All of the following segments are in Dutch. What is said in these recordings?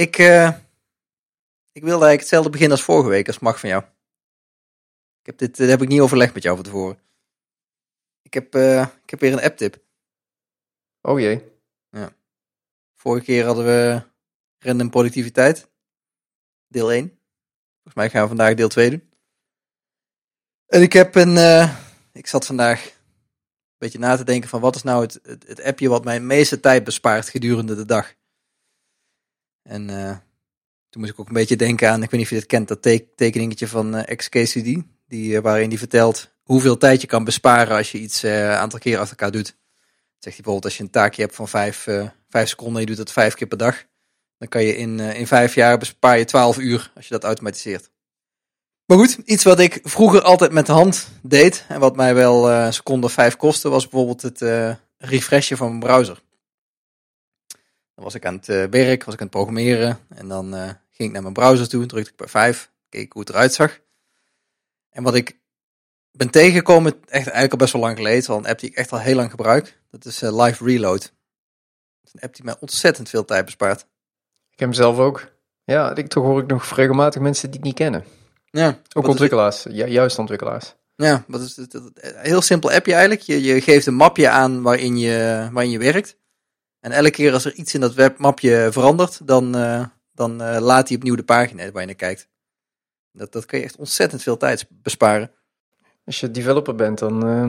ik, uh, ik wilde eigenlijk hetzelfde beginnen als vorige week, als mag van jou. Ik heb dit, dit heb ik niet overlegd met jou van tevoren. Ik heb, uh, ik heb weer een app-tip. Oh jee. Ja. Vorige keer hadden we random productiviteit. Deel 1. Volgens mij gaan we vandaag deel 2 doen. En ik heb een. Uh, ik zat vandaag een beetje na te denken van wat is nou het, het, het appje wat mij de meeste tijd bespaart gedurende de dag. En uh, toen moest ik ook een beetje denken aan, ik weet niet of je dit kent, dat tekeningetje van uh, XKCD. Die, waarin die vertelt hoeveel tijd je kan besparen als je iets een aantal keer achter elkaar doet. Zegt hij bijvoorbeeld als je een taakje hebt van vijf, vijf seconden en je doet het vijf keer per dag. Dan kan je in, in vijf jaar bespaar je 12 uur als je dat automatiseert. Maar goed, iets wat ik vroeger altijd met de hand deed en wat mij wel uh, seconde vijf kostte, was bijvoorbeeld het refreshen van mijn browser. Dan was ik aan het uh, werk, was ik aan het programmeren en dan ging ik naar mijn browser toe, drukte ik bij vijf, keek hoe het eruit zag. En wat ik ben tegengekomen, echt eigenlijk al best wel lang geleden, al een app die ik echt al heel lang gebruik, dat is Live Reload. Dat is een app die mij ontzettend veel tijd bespaart. Ik heb hem zelf ook. Ja, ik, toch hoor ik nog regelmatig mensen die het niet kennen. Ja, ook ontwikkelaars, ja, juist ontwikkelaars. Ja, wat is het, een heel simpel appje eigenlijk. Je, je geeft een mapje aan waarin je, waarin je werkt. En elke keer als er iets in dat webmapje verandert, dan, uh, dan uh, laat hij opnieuw de pagina waar je naar kijkt. Dat, dat kan je echt ontzettend veel tijd besparen. Als je developer bent, dan uh,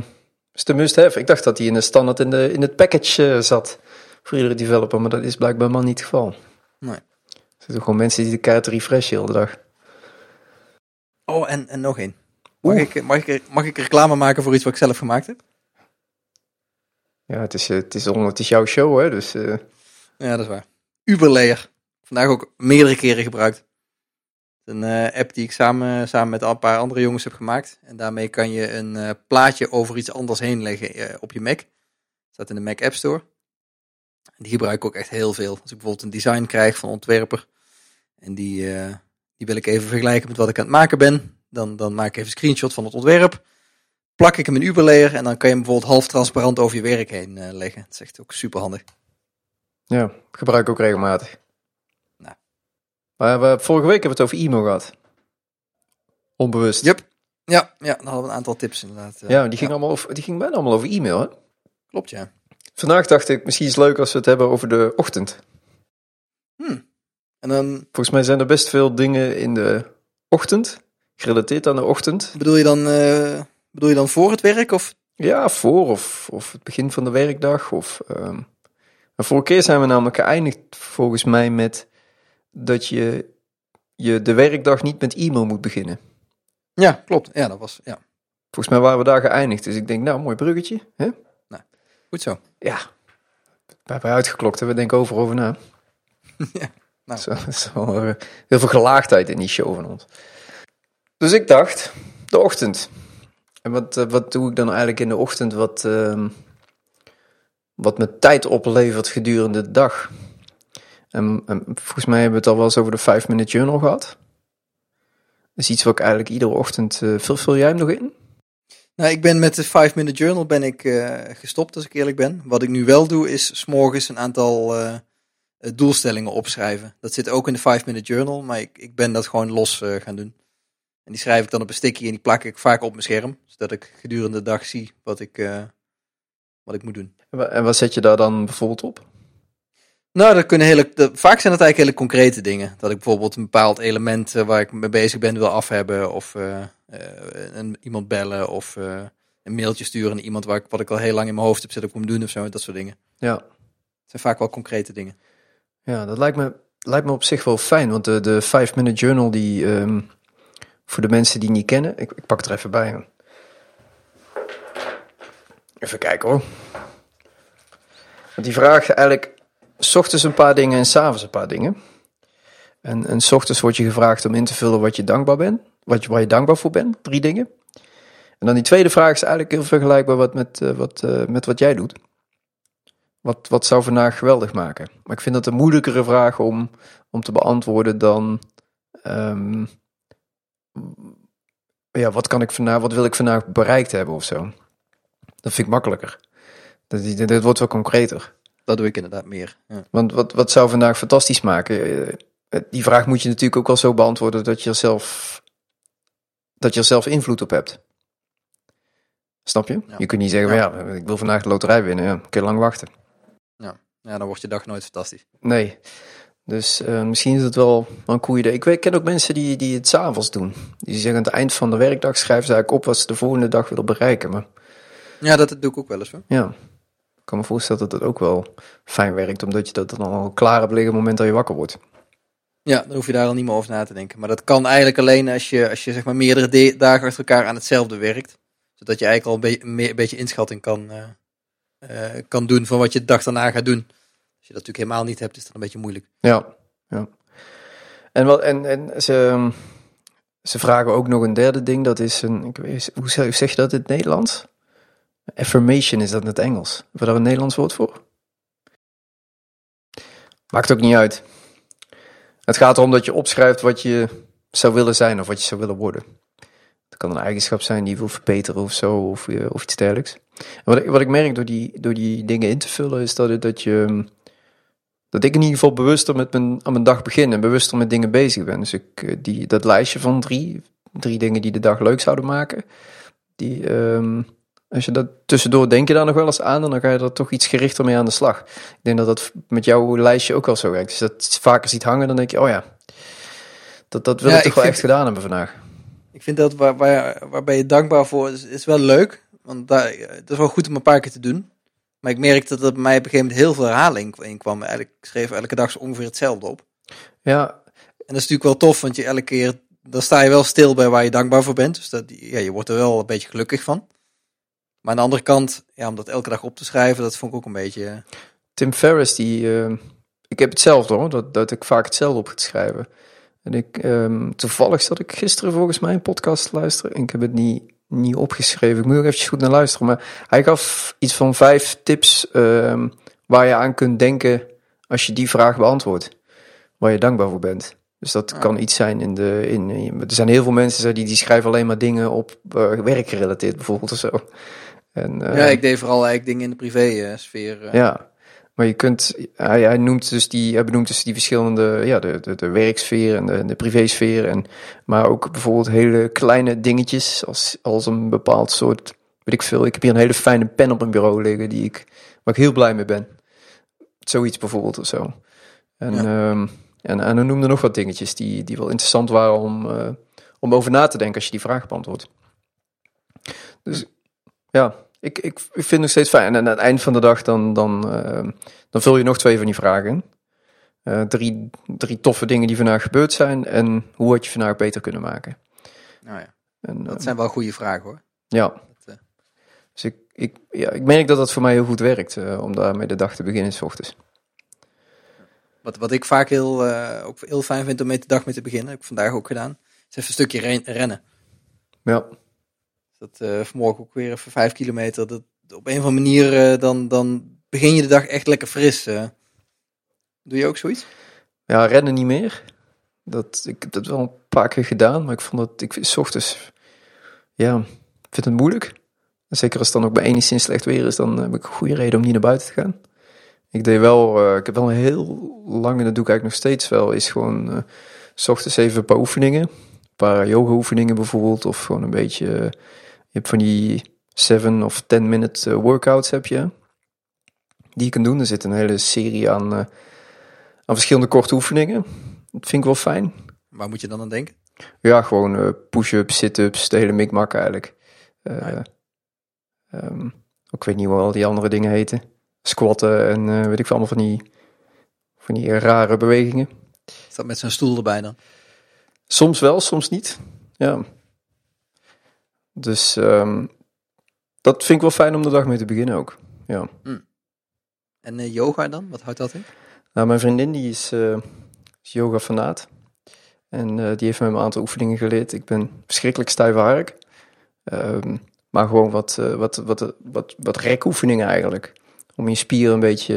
is het een must-have. Ik dacht dat hij in de standaard in, de, in het package zat voor iedere developer, maar dat is blijkbaar maar niet het geval. Nee. Er zitten gewoon mensen die de kaart refreshen de hele dag. Oh, en, en nog één. Mag ik, mag, ik, mag ik reclame maken voor iets wat ik zelf gemaakt heb? Ja, het is, het is, het is jouw show, hè? Dus, uh... Ja, dat is waar. Uberlayer. Vandaag ook meerdere keren gebruikt. Een uh, app die ik samen, samen met een paar andere jongens heb gemaakt. En daarmee kan je een plaatje over iets anders heen leggen op je Mac. Staat in de Mac App Store. Die gebruik ik ook echt heel veel. Als ik bijvoorbeeld een design krijg van een ontwerper. En die die wil ik even vergelijken met wat ik aan het maken ben. Dan, dan maak ik even een screenshot van het ontwerp. Plak ik hem in Uberlayer en dan kan je hem bijvoorbeeld half transparant over je werk heen uh, leggen. Dat is echt ook super handig. Ja, gebruik ik ook regelmatig. Nou. Maar we, vorige week hebben we het over e-mail gehad. Onbewust. Yep. Ja, ja, dan hadden we een aantal tips inderdaad. Uh, ja, die ging, Allemaal over, die ging bijna allemaal over e-mail, hè? Klopt, ja. Vandaag dacht ik, misschien is het leuk als we het hebben over de ochtend. Hmm. En dan... Volgens mij zijn er best veel dingen in de ochtend, gerelateerd aan de ochtend. Bedoel je dan, uh, bedoel je dan voor het werk? Of? Ja, voor of, of het begin van de werkdag. Of, um... vorige keer zijn we namelijk geëindigd volgens mij met dat je, je de werkdag niet met e-mail moet beginnen. Ja, klopt. Ja, dat was, ja. Volgens mij waren we daar geëindigd. Dus ik denk, nou, mooi bruggetje. Hè? Nou, goed zo. Ja. We hebben uitgeklokt en we denken over over na. ja. Nou. Zo, zo, eh, heel veel gelaagdheid in die show van ons. Dus ik dacht, de ochtend. En wat, eh, wat doe ik dan eigenlijk in de ochtend wat, uh, wat me tijd oplevert gedurende de dag? En, en, volgens mij hebben we het al wel eens over de 5-minute journal gehad. Dat is iets wat ik eigenlijk iedere ochtend... Uh, vul, jij hem nog in? Nou, ik ben met de 5-minute journal ben ik, uh, gestopt, als ik eerlijk ben. Wat ik nu wel doe, is s'morgens een aantal doelstellingen opschrijven. Dat zit ook in de 5-minute journal, maar ik, ik ben dat gewoon los gaan doen. En die schrijf ik dan op een sticky en die plak ik vaak op mijn scherm, zodat ik gedurende de dag zie wat ik, uh, wat ik moet doen. En wat zet je daar dan bijvoorbeeld op? Nou, dat kunnen hele, de, vaak zijn het eigenlijk hele concrete dingen. Dat ik bijvoorbeeld een bepaald element waar ik mee bezig ben wil af hebben, of een, iemand bellen, of een mailtje sturen naar iemand waar ik, wat ik al heel lang in mijn hoofd heb zitten om doen of zo, dat soort dingen. Ja. Het zijn vaak wel concrete dingen. Ja, dat lijkt me, lijkt me op zich wel fijn, want de, de 5-minute journal, die um, voor de mensen die niet kennen, ik, ik pak het er even bij. Even kijken hoor. Want die vraagt eigenlijk s ochtends een paar dingen en s'avonds een paar dingen. En, s ochtends wordt je gevraagd om in te vullen wat je dankbaar bent, wat je, waar je dankbaar voor bent, drie dingen. En dan die tweede vraag is eigenlijk heel vergelijkbaar wat met, uh, wat, uh, met wat jij doet. Wat, wat zou vandaag geweldig maken? Maar ik vind dat een moeilijkere vraag om, om te beantwoorden dan. Um, ja, wat kan ik vandaag, wat wil ik vandaag bereikt hebben of zo? Dat vind ik makkelijker. Dat, dat wordt wel concreter. Dat doe ik inderdaad meer. Ja. Want wat, wat zou vandaag fantastisch maken? eh, die vraag moet je natuurlijk ook wel zo beantwoorden dat je er zelf, dat je er zelf invloed op hebt. Snap je? Ja. Je kunt niet zeggen, Ja. van, ja, ik wil vandaag de loterij winnen. Ja, kun je lang wachten. Ja, dan wordt je dag nooit fantastisch. Nee. Dus eh, misschien is het wel een cool idee. Ik weet, ik ken ook mensen die, die het s'avonds doen. Die zeggen aan het eind van de werkdag schrijven ze eigenlijk op wat ze de volgende dag willen bereiken. Maar Ja, dat doe ik ook wel eens hoor. ja, ik kan me voorstellen dat het ook wel fijn werkt. Omdat je dat dan al klaar hebt liggen op het moment dat je wakker wordt. Ja, dan hoef je daar al niet meer over na te denken. Maar dat kan eigenlijk alleen als je, als je zeg maar meerdere de- dagen achter elkaar aan hetzelfde werkt. Zodat je eigenlijk al een, beetje- meer- een beetje inschatting kan, eh, eh, kan doen van wat je de dag daarna gaat doen. Als je dat natuurlijk helemaal niet hebt, is dat een beetje moeilijk. Ja, ja. En, wat, en, en ze, ze vragen ook nog een derde ding. Dat is een, ik weet, hoe zeg je dat in het Nederlands? Affirmation is dat in het Engels. Hebben we daar een Nederlands woord voor? Maakt ook niet uit. Het gaat erom dat je opschrijft wat je zou willen zijn of wat je zou willen worden. Het kan een eigenschap zijn die je wil verbeteren of zo, of, eh, iets dergelijks. Wat, ik, wat ik merk door die, door die dingen in te vullen, is dat, het- dat je dat ik in ieder geval bewuster met mijn, aan mijn dag begin en bewuster met dingen bezig ben. Dus ik, eh, die, dat lijstje van drie, drie dingen die de dag leuk zouden maken, die, ehm, als je dat tussendoor denk je daar nog wel eens aan en dan ga je er toch iets gerichter mee aan de slag. Ik denk dat dat met jouw lijstje ook wel zo werkt. Dus dat vaker ziet hangen, dan denk je, oh ja, dat, dat wil Ja, ik toch ik wel vind- echt gedaan hebben vandaag. Ik vind dat waar, waar, waar ben je dankbaar voor is, is wel leuk. Want daar, het is wel goed om een paar keer te doen. Maar ik merkte dat er bij mij op een gegeven moment heel veel herhaling in kwam. Eigenlijk ik schreef elke dag zo ongeveer hetzelfde op. Ja, En dat is natuurlijk wel tof, want je elke keer, dan sta je wel stil bij waar je dankbaar voor bent. Dus dat, ja, je wordt er wel een beetje gelukkig van. Maar aan de andere kant, ja, om dat elke dag op te schrijven, dat vond ik ook een beetje... eh, Tim Ferriss, die, eh, ik heb hetzelfde hoor, dat, dat ik vaak hetzelfde op ga schrijven. En ik, ehm, toevallig zat ik gisteren volgens mij een podcast te luisteren en ik heb het niet, niet opgeschreven. Ik moet er eventjes goed naar luisteren, maar hij gaf iets van vijf tips ehm, waar je aan kunt denken als je die vraag beantwoordt. Waar je dankbaar voor bent. Dus dat kan iets zijn in de. In, in- er zijn heel veel mensen die, die schrijven alleen maar dingen op eh, werkgerelateerd bijvoorbeeld of zo. En, eh, ja, ik deed vooral eigenlijk dingen in de privé-sfeer. eh. ja, maar je kunt, hij, hij noemt dus die, hij benoemt dus die verschillende, ja, de, de, de werksfeer en de, de privésfeer. En, maar ook bijvoorbeeld hele kleine dingetjes, als, als een bepaald soort, weet ik veel. Ik heb hier een hele fijne pen op mijn bureau liggen, die ik, waar ik heel blij mee ben. Zoiets bijvoorbeeld of zo. En, ehm, en, en hij noemde nog wat dingetjes die, die wel interessant waren om, eh, om over na te denken als je die vraag beantwoordt. Dus ja, ik, ik, ik vind het nog steeds fijn. En aan het eind van de dag dan, dan, eh, dan vul je nog twee van die vragen in. Eh, drie, drie toffe dingen die vandaag gebeurd zijn en hoe had je vandaag beter kunnen maken. Nou ja, En, dat eh, zijn wel goede vragen hoor. ja. Dat, eh, Dus ik, ik, ja, ik merk dat dat voor mij heel goed werkt eh, om daarmee de dag te beginnen s ochtends. Wat, wat ik vaak heel, ook heel fijn vind om mee de dag mee te beginnen, heb ik vandaag ook gedaan, is even een stukje ren- rennen. Ja, Dat eh, vanmorgen ook weer even vijf kilometer. Dat, op een of andere manier, eh, dan, dan begin je de dag echt lekker fris. Doe je ook zoiets? ja rennen niet meer. Dat, ik heb dat wel een paar keer gedaan, maar ik vond dat, ik s ochtends, ja, vind het moeilijk. Zeker als het dan ook bij enigszins slecht weer is, dan heb ik een goede reden om niet naar buiten te gaan. Ik deed wel, eh, ik heb wel een heel lang, en dat doe ik eigenlijk nog steeds wel, is gewoon eh, s ochtends even een paar oefeningen. Een paar yoga oefeningen bijvoorbeeld, of gewoon een beetje, je hebt van die 7 of 10 minute eh, workouts heb je, die je kan doen. Er zit een hele serie aan, eh, aan verschillende korte oefeningen. Dat vind ik wel fijn. Waar moet je dan aan denken? Ja, gewoon eh, push-ups, sit-ups, de hele mikmak eigenlijk. Ja. ehm, ik weet niet hoe al die andere dingen heten. Squatten en eh, weet ik veel, allemaal van die, van die rare bewegingen. Staat met zo'n stoel erbij dan. Soms wel, soms niet. Ja. Dus ehm, dat vind ik wel fijn om de dag mee te beginnen ook. Ja. En eh, yoga dan? Wat houdt dat in? Nou, mijn vriendin die is, eh is yoga fanaat. En eh, die heeft me een aantal oefeningen geleerd. Ik ben verschrikkelijk stijfhark. Ehm maar gewoon wat, wat, wat, wat, wat rekoefeningen eigenlijk. Om je spieren een beetje,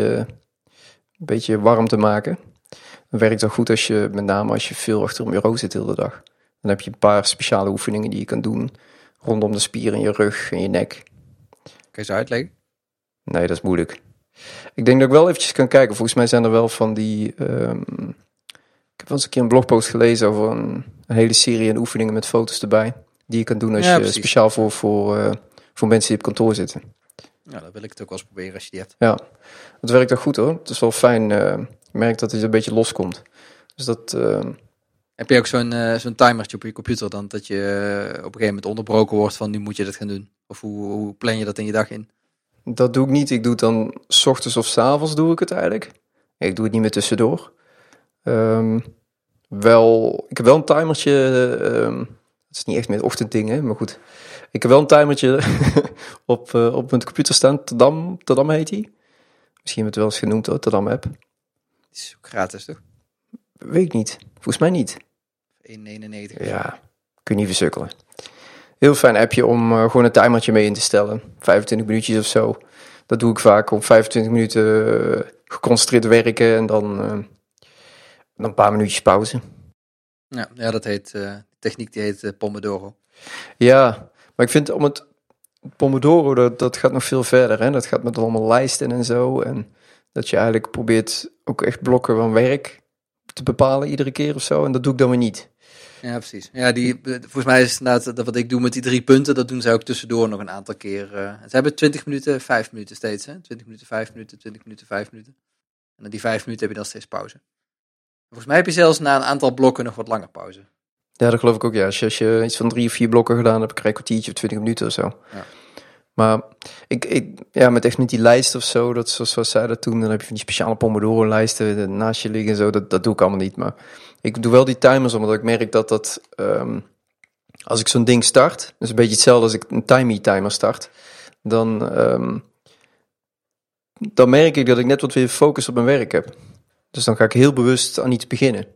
een beetje warm te maken. Dan werkt dat goed als je, met name als je veel achter een bureau zit de hele dag. Dan heb je een paar speciale oefeningen die je kan doen. Rondom de spieren in je rug en je nek. Kan je ze uitleggen? Nee, dat is moeilijk. Ik denk dat ik wel eventjes kan kijken. Volgens mij zijn er wel van die, ehm, Ik heb wel eens een keer een blogpost gelezen over een, een hele serie en oefeningen met foto's erbij. Die je kan doen als Ja, je precies. speciaal voor, voor, eh, voor mensen die op kantoor zitten. Ja, dat wil ik het ook wel eens proberen als je die hebt. Ja, het werkt ook goed hoor. Het is wel fijn. eh, je merkt dat het een beetje loskomt. Dus dat, eh, Heb je ook zo'n eh, zo'n timertje op je computer dan dat je eh, op een gegeven moment onderbroken wordt van nu moet je dat gaan doen? Of hoe, hoe plan je dat in je dag in? dat doe ik niet. Ik doe het dan s ochtends of s avonds doe ik het eigenlijk. Ik doe het niet meer tussendoor. Ehm, wel, ik heb wel een timertje. ehm, het is niet echt met ochtenddingen, maar goed. Ik heb wel een timertje op, eh, op mijn computer staan. Tadam, Tadam heet die. Misschien heb je het wel eens genoemd hoor, Tadam app. Is ook gratis toch? Weet ik niet. Volgens mij niet. 1,99. Ja, kun je niet versukkelen. Heel fijn appje om eh, gewoon een timertje mee in te stellen. 25 minuutjes of zo. Dat doe ik vaak om 25 minuten eh, geconcentreerd werken en dan, eh, dan een paar minuutjes pauze. Ja, ja dat heet, die techniek die heet Pomodoro. Ja, maar ik vind om het Pomodoro, dat, dat gaat nog veel verder. Hè? Dat gaat met allemaal lijsten en zo. En dat je eigenlijk probeert ook echt blokken van werk te bepalen iedere keer of zo. En dat doe ik dan weer niet. Ja, precies. Ja, die, eh, volgens mij is het inderdaad dat wat ik doe met die drie punten, dat doen zij ook tussendoor nog een aantal keer. eh. ze hebben 20 minuten, 5 minuten steeds. Hè? 20 minuten, 5 minuten, 20 minuten, 5 minuten. En na die 5 minuten heb je dan steeds pauze. Volgens mij heb je zelfs na een aantal blokken nog wat langer pauze. Ja, dat geloof ik ook. Ja, als je, als je iets van drie of vier blokken gedaan hebt, krijg je een kwartiertje of twintig minuten of zo. Ja. Maar ik, ik, ja, met echt met die lijst of zo, dat, zoals, zij dat doen, dan heb je van die speciale Pomodoro-lijsten naast je liggen en zo. Dat, dat doe ik allemaal niet. Maar ik doe wel die timers, omdat ik merk dat dat, ehm, als ik zo'n ding start, dus een beetje hetzelfde als ik een timey timer start, dan, ehm, dan merk ik dat ik net wat weer focus op mijn werk heb. Dus dan ga ik heel bewust aan iets beginnen.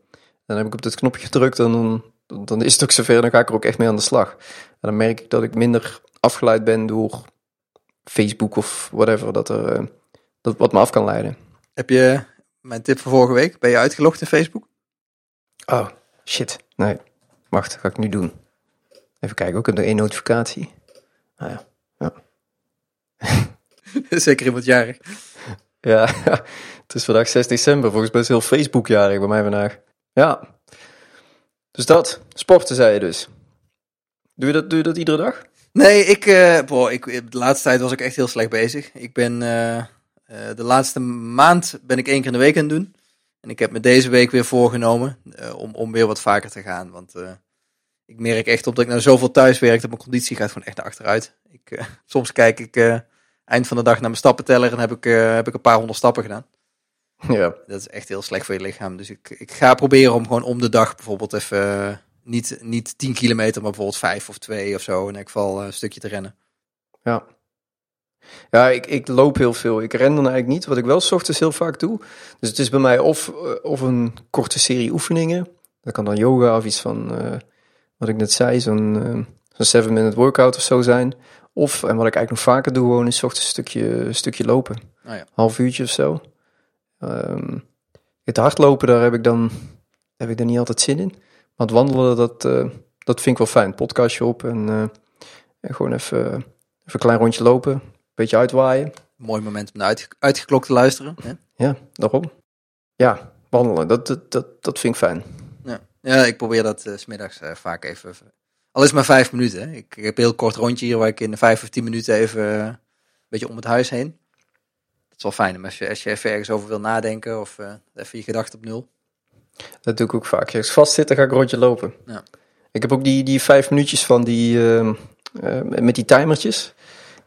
Dan heb ik op dat knopje gedrukt en dan, dan is het ook zover. Dan ga ik er ook echt mee aan de slag. En dan merk ik dat ik minder afgeleid ben door Facebook of whatever. Dat er eh, dat wat me af kan leiden. Heb je mijn tip van vorige week? Ben je uitgelogd in Facebook? Oh, shit. Nee. Wacht, ga ik nu doen. Even kijken, ook heb nog één notificatie. Ah ja. Zeker iemand jarig. Ja, het is vandaag 6 december. Volgens mij is heel Facebook jarig bij mij vandaag. Ja. Dus dat. Sporten zei je dus. Doe je dat, doe je dat iedere dag? Nee, ik, eh, boah, ik, de laatste tijd was ik echt heel slecht bezig. Ik ben eh, eh, de laatste maand ben ik één keer in de week aan het doen. En ik heb me deze week weer voorgenomen eh, om, om weer wat vaker te gaan. Want eh, ik merk echt op dat ik nou zoveel thuis werk, dat mijn conditie gaat gewoon echt naar achteruit. Ik, eh, soms kijk ik eh, eind van de dag naar mijn stappenteller en heb ik, eh, heb ik een paar honderd stappen gedaan. Ja. Dat is echt heel slecht voor je lichaam. Dus ik, ik ga proberen om gewoon om de dag bijvoorbeeld even eh, niet, niet 10 kilometer, maar bijvoorbeeld 5 of 2 of zo. In elk geval eh, een stukje te rennen. Ja. Ja, ik, ik loop heel veel. Ik ren dan eigenlijk niet, wat ik wel 's ochtends heel vaak doe. Dus het is bij mij of, eh, of een korte serie oefeningen. Dat kan dan yoga of iets van, eh, wat ik net zei, zo'n eh, zo'n 7-minute workout of zo zijn. Of, en wat ik eigenlijk nog vaker doe, gewoon is ochtends een stukje, een stukje lopen. Oh ja. Half uurtje of zo. Ehm, het hardlopen, daar heb ik dan heb ik dan niet altijd zin in. Het wandelen, dat, eh, dat vind ik wel fijn. Podcastje op en, eh, en gewoon even, even een klein rondje lopen. Beetje uitwaaien. Mooi moment om naar uit, uitgeklokt te luisteren. Hè? Ja, daarom. Ja, wandelen, dat, dat, dat, dat vind ik fijn. Ja. ja, ik probeer dat eh, 's smiddags eh, vaak even. Al is maar vijf minuten. Hè. Ik, ik heb een heel kort rondje hier waar ik in vijf of tien minuten even eh, een beetje om het huis heen. Dat is wel fijn. Maar als je, als je even ergens over wil nadenken of eh, even je gedachten op nul. Dat doe ik ook vaak. Als ik vast zit, dan ga ik een rondje lopen. Ja. Ik heb ook die, die vijf minuutjes van die, eh, met die timertjes.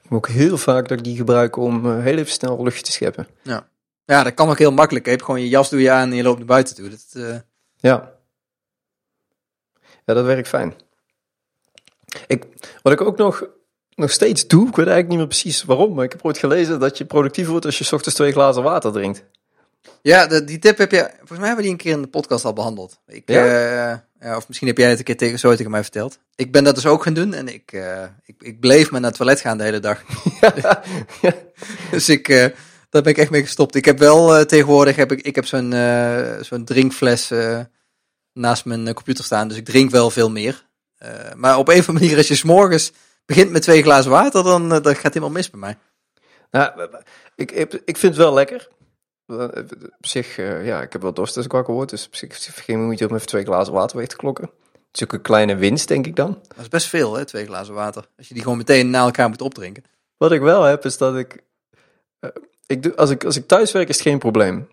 Ik moet ook heel vaak dat ik die gebruik om eh, heel even snel luchtje te scheppen. Ja, dat kan ook heel makkelijk. Je hebt gewoon je jas doe je aan en je loopt naar buiten toe. Dat, eh, Ja. Ja, dat werkt fijn. Ik, wat ik ook nog, nog steeds doe, ik weet eigenlijk niet meer precies waarom, maar ik heb ooit gelezen dat je productief wordt als je 's ochtends twee glazen water drinkt. Ja, de- die tip heb je. Volgens mij hebben we die een keer in de podcast al behandeld. Ik, Ja? eh, ja, of misschien heb jij het een keer tegen, zo tegen mij verteld. Ik ben dat dus ook gaan doen en ik, eh, ik, ik bleef maar naar het toilet gaan de hele dag. ja. Dus ik, eh, daar ben ik echt mee gestopt. Ik heb wel tegenwoordig heb ik, ik heb zo'n zo'n drinkfles naast mijn computer staan. Dus ik drink wel veel meer. Maar op een of andere manier, als je s'morgens begint met twee glazen water, dan dat gaat helemaal mis bij mij. Nou, ik, ik, ik vind het wel lekker. Eh, op zich, eh, ja, ik heb wel dorst als ik wakker word. Dus op zich geen moeite om even twee glazen water weg te klokken. Het is ook een kleine winst, denk ik dan. Dat is best veel, hè, twee glazen water. Als je die gewoon meteen na elkaar moet opdrinken. Wat ik wel heb, is dat ik... eh, ik doe, als, ik als ik thuis werk, is het geen probleem.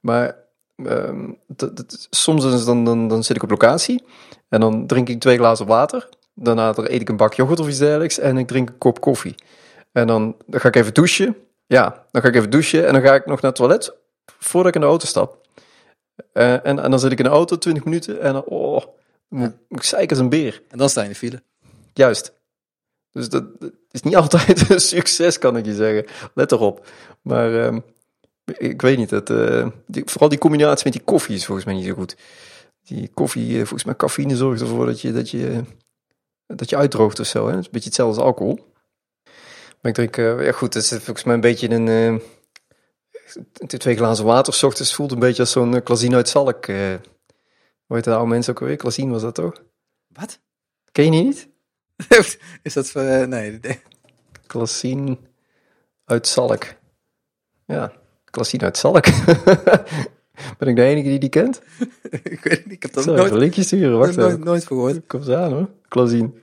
Maar ehm, dat- dat- soms is dan, dan, dan zit ik op locatie. En dan drink ik twee glazen water. Daarna eet ik een bak yoghurt of iets dergelijks. En ik drink een kop koffie. En dan, dan ga ik even douchen. Ja, dan ga ik even douchen. En dan ga ik nog naar het toilet. Voordat ik in de auto stap. Eh, en, en dan zit ik in de auto 20 minuten. En dan, oh, moet, moet ik zeiken als een beer. En dan sta je in de file. Juist. Dus dat, dat is niet altijd een succes, kan ik je zeggen. Let erop. Maar ehm, ik weet niet. Het, eh, die, vooral die combinatie met die koffie is volgens mij niet zo goed. Die koffie, eh, volgens mij cafeïne zorgt ervoor dat je, dat je, dat je uitdroogt of zo. Hè? Het is een beetje hetzelfde als alcohol. Maar ik drink, eh, ja goed, het is volgens mij een beetje een... eh, twee glazen water, 's ochtends voelt een beetje als zo'n uh, klasien uit Zalk. eh hoe heet de oude mensen ook alweer? Klasien was dat toch? Wat? Ken je die niet? is dat voor... eh, nee. Klassien uit Zalk. Ja, Klassien uit Zalk. ben ik de enige die die kent? ik weet het niet. Ik heb dat nooit, een linkje sturen? Wacht nooit, even. nooit gehoord. Kom eens aan hoor. Klassien.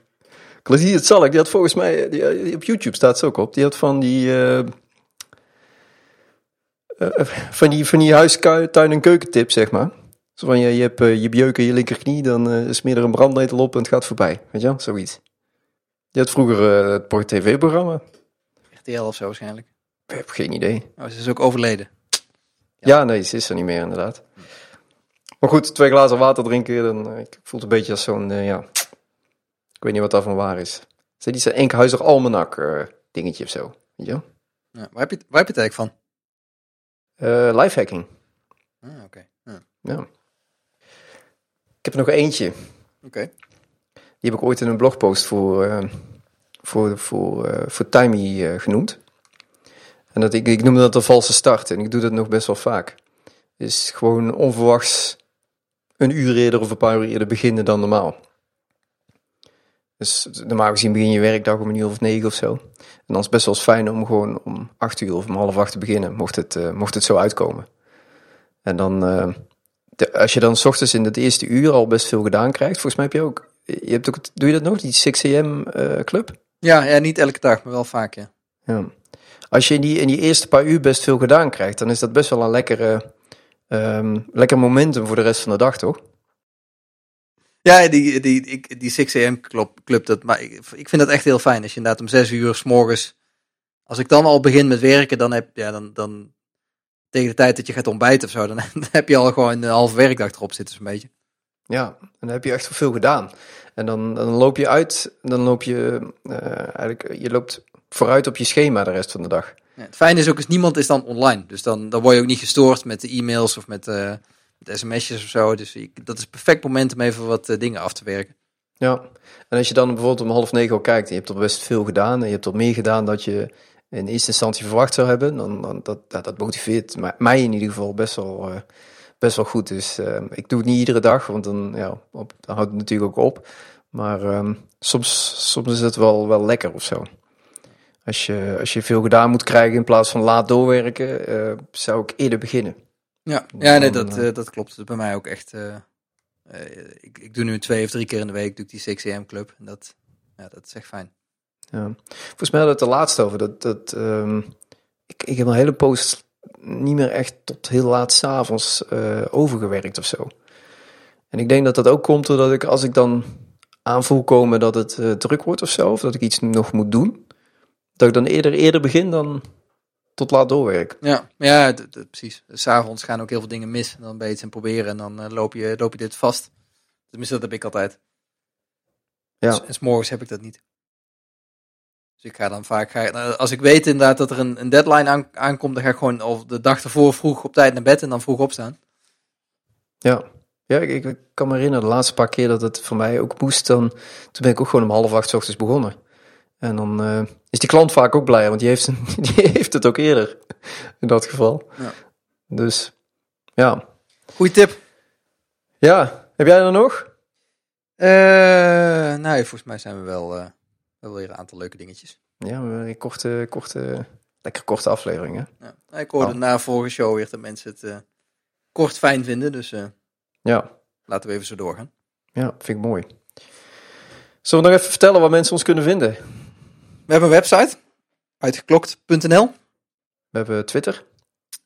Klassien uit Zalk, die had volgens mij, die, die- op YouTube staat ze ook op. Die had van die, eh, eh, van die, van die huis, tuin en keukentip, zeg maar. Zo van, je, je hebt eh, je je linkerknie, dan eh smeer er een brandnetel op en het gaat voorbij. Weet je wel, zoiets. Die had vroeger eh, het Port TV-programma. RTL of zo waarschijnlijk. Ik heb geen idee. Oh, ze is ook overleden. Ja, nee, ze is er niet meer inderdaad. Maar goed, twee glazen water drinken, dan eh, ik voel het een beetje als zo'n, eh, ja, ik weet niet wat daarvan waar is. Zit die zo'n Enkhuizer Almanak eh, dingetje of zo, weet je? Ja, waar, heb je, waar heb je het eigenlijk van? Eh lifehacking, Ah, Oké. Ja. ja. Ik heb er nog eentje. Oké. Die heb ik ooit in een blogpost voor, eh, voor, voor, voor Timey genoemd. En dat ik, ik noemde dat een valse start en ik doe dat nog best wel vaak. Is gewoon onverwachts een uur eerder of een paar uur eerder beginnen dan normaal. Dus normaal gezien begin je werkdag om een uur of negen of zo. En dan is het best wel eens fijn om gewoon om acht uur of om half acht te beginnen, mocht het, eh, mocht het zo uitkomen. En dan, eh, de- als je dan s ochtends in het eerste uur al best veel gedaan krijgt, volgens mij heb je ook, je hebt ook doe je dat nog, die 6 am eh, club? Ja, ja, niet elke dag, maar wel vaak, ja. Ja. Als je in die, in die eerste paar uur best veel gedaan krijgt, dan is dat best wel een lekkere, ehm, lekker momentum voor de rest van de dag, toch? Ja, die, die, ik, die 6 am club, club dat, maar ik, ik vind dat echt heel fijn. Als je inderdaad om 6 uur s morgens, als ik dan al begin met werken, dan heb ja, dan, dan tegen de tijd dat je gaat ontbijten of zo, dan, dan heb je al gewoon een halve werkdag erop zitten, zo'n beetje. Ja, en dan heb je echt veel gedaan. En dan, dan loop je uit, dan loop je eh, eigenlijk, je loopt vooruit op je schema de rest van de dag. Ja, het fijne is ook, is niemand is dan online. Dus dan, dan word je ook niet gestoord met de e-mails of met, eh, sms'jes of zo. Dus ik, dat is perfect moment om even wat eh, dingen af te werken. Ja, en als je dan bijvoorbeeld om half negen al kijkt je hebt al best veel gedaan en je hebt al meer gedaan dat je in eerste instantie verwacht zou hebben, dan, dan dat, dat motiveert mij, mij in ieder geval best wel, eh, best wel goed. Dus eh, ik doe het niet iedere dag, want dan, ja, dan houdt het natuurlijk ook op. Maar ehm, soms, soms is het wel, wel lekker of zo. Als je, als je veel gedaan moet krijgen in plaats van laat doorwerken, zou ik eerder beginnen. Ja, ja nee, dat, eh, dat klopt. Dat is bij mij ook echt. eh, ik, ik doe nu twee of drie keer in de week doe ik die 6 am club. En dat, ja, dat is echt fijn. Ja. Volgens mij hadden we het de laatste over. Dat, dat, ehm, ik, ik heb een hele post niet meer echt tot heel laat s'avonds eh overgewerkt of zo. En ik denk dat dat ook komt doordat ik als ik dan aanvoel komen dat het druk wordt of zo, of dat ik iets nog moet doen, dat ik dan eerder, eerder begin dan tot laat doorwerk. Ja, ja precies. S'avonds gaan ook heel veel dingen mis. En dan ben je het proberen en dan eh, loop, je, loop je dit vast. Tenminste, dat heb ik altijd. Ja. En s'morgens heb ik dat niet. Dus ik ga dan vaak, ga, nou, als ik weet inderdaad dat er een, een deadline aan, aankomt, dan ga ik gewoon of de dag ervoor vroeg op tijd naar bed en dan vroeg opstaan. Ja, ja ik, ik kan me herinneren, de laatste paar keer dat het voor mij ook moest, dan, toen ben ik ook gewoon om half acht 's ochtends begonnen. En dan eh, is die klant vaak ook blij, want die heeft, die heeft het ook eerder, in dat geval. Ja. Dus, ja. Goeie tip. Ja, heb jij er nog? Eh, nou, volgens mij zijn we wel, eh, wel weer een aantal leuke dingetjes. Ja, we- korte, korte Lekker korte afleveringen. Ja. Ik hoorde Oh. na vorige show weer dat mensen het kort fijn vinden. Dus Ja, laten we even zo doorgaan. ja, vind ik mooi. Zullen we nog even vertellen waar mensen ons kunnen vinden? We hebben een website. Uitgeklokt.nl We hebben Twitter,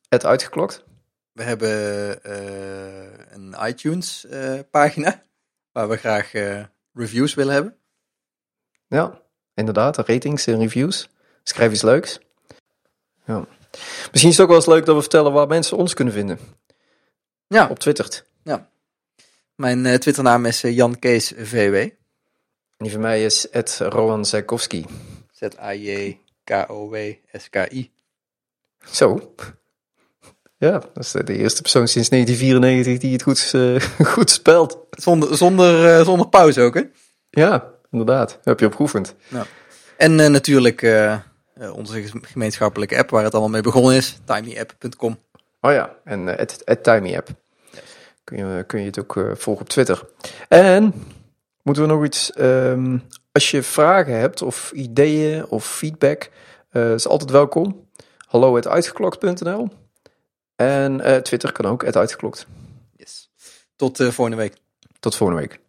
het uitgeklokt. We hebben eh, een iTunes eh, pagina. Waar we graag eh, reviews willen hebben. Ja, inderdaad, ratings en reviews. Schrijf iets leuks. Ja. Misschien is het ook wel eens leuk dat we vertellen waar mensen ons kunnen vinden. Ja, Op Twitter. mijn eh, Twitternaam is Jan Kees VW. En die van mij is Ed Rowan Zijkowski. Z-A-J-K-O-W-S-K-I. Zo. Ja, dat is de eerste persoon sinds 1994 die het goed, eh, goed spelt. Zonder, zonder, eh, zonder pauze ook, hè? Ja, inderdaad. Dat heb je opgeoefend. En eh, natuurlijk onze gemeenschappelijke app waar het allemaal mee begonnen is. timyapp.com. Oh ja, en uh, at, at Timey App. Kun je, kun je het ook uh, volgen op Twitter. En moeten we nog iets... Um, als je vragen hebt of ideeën of feedback, uh, is altijd welkom. Hallo uitgeklokt.nl En uh, Twitter kan ook, uitgeklokt. Yes. Tot uh, volgende week. Tot volgende week.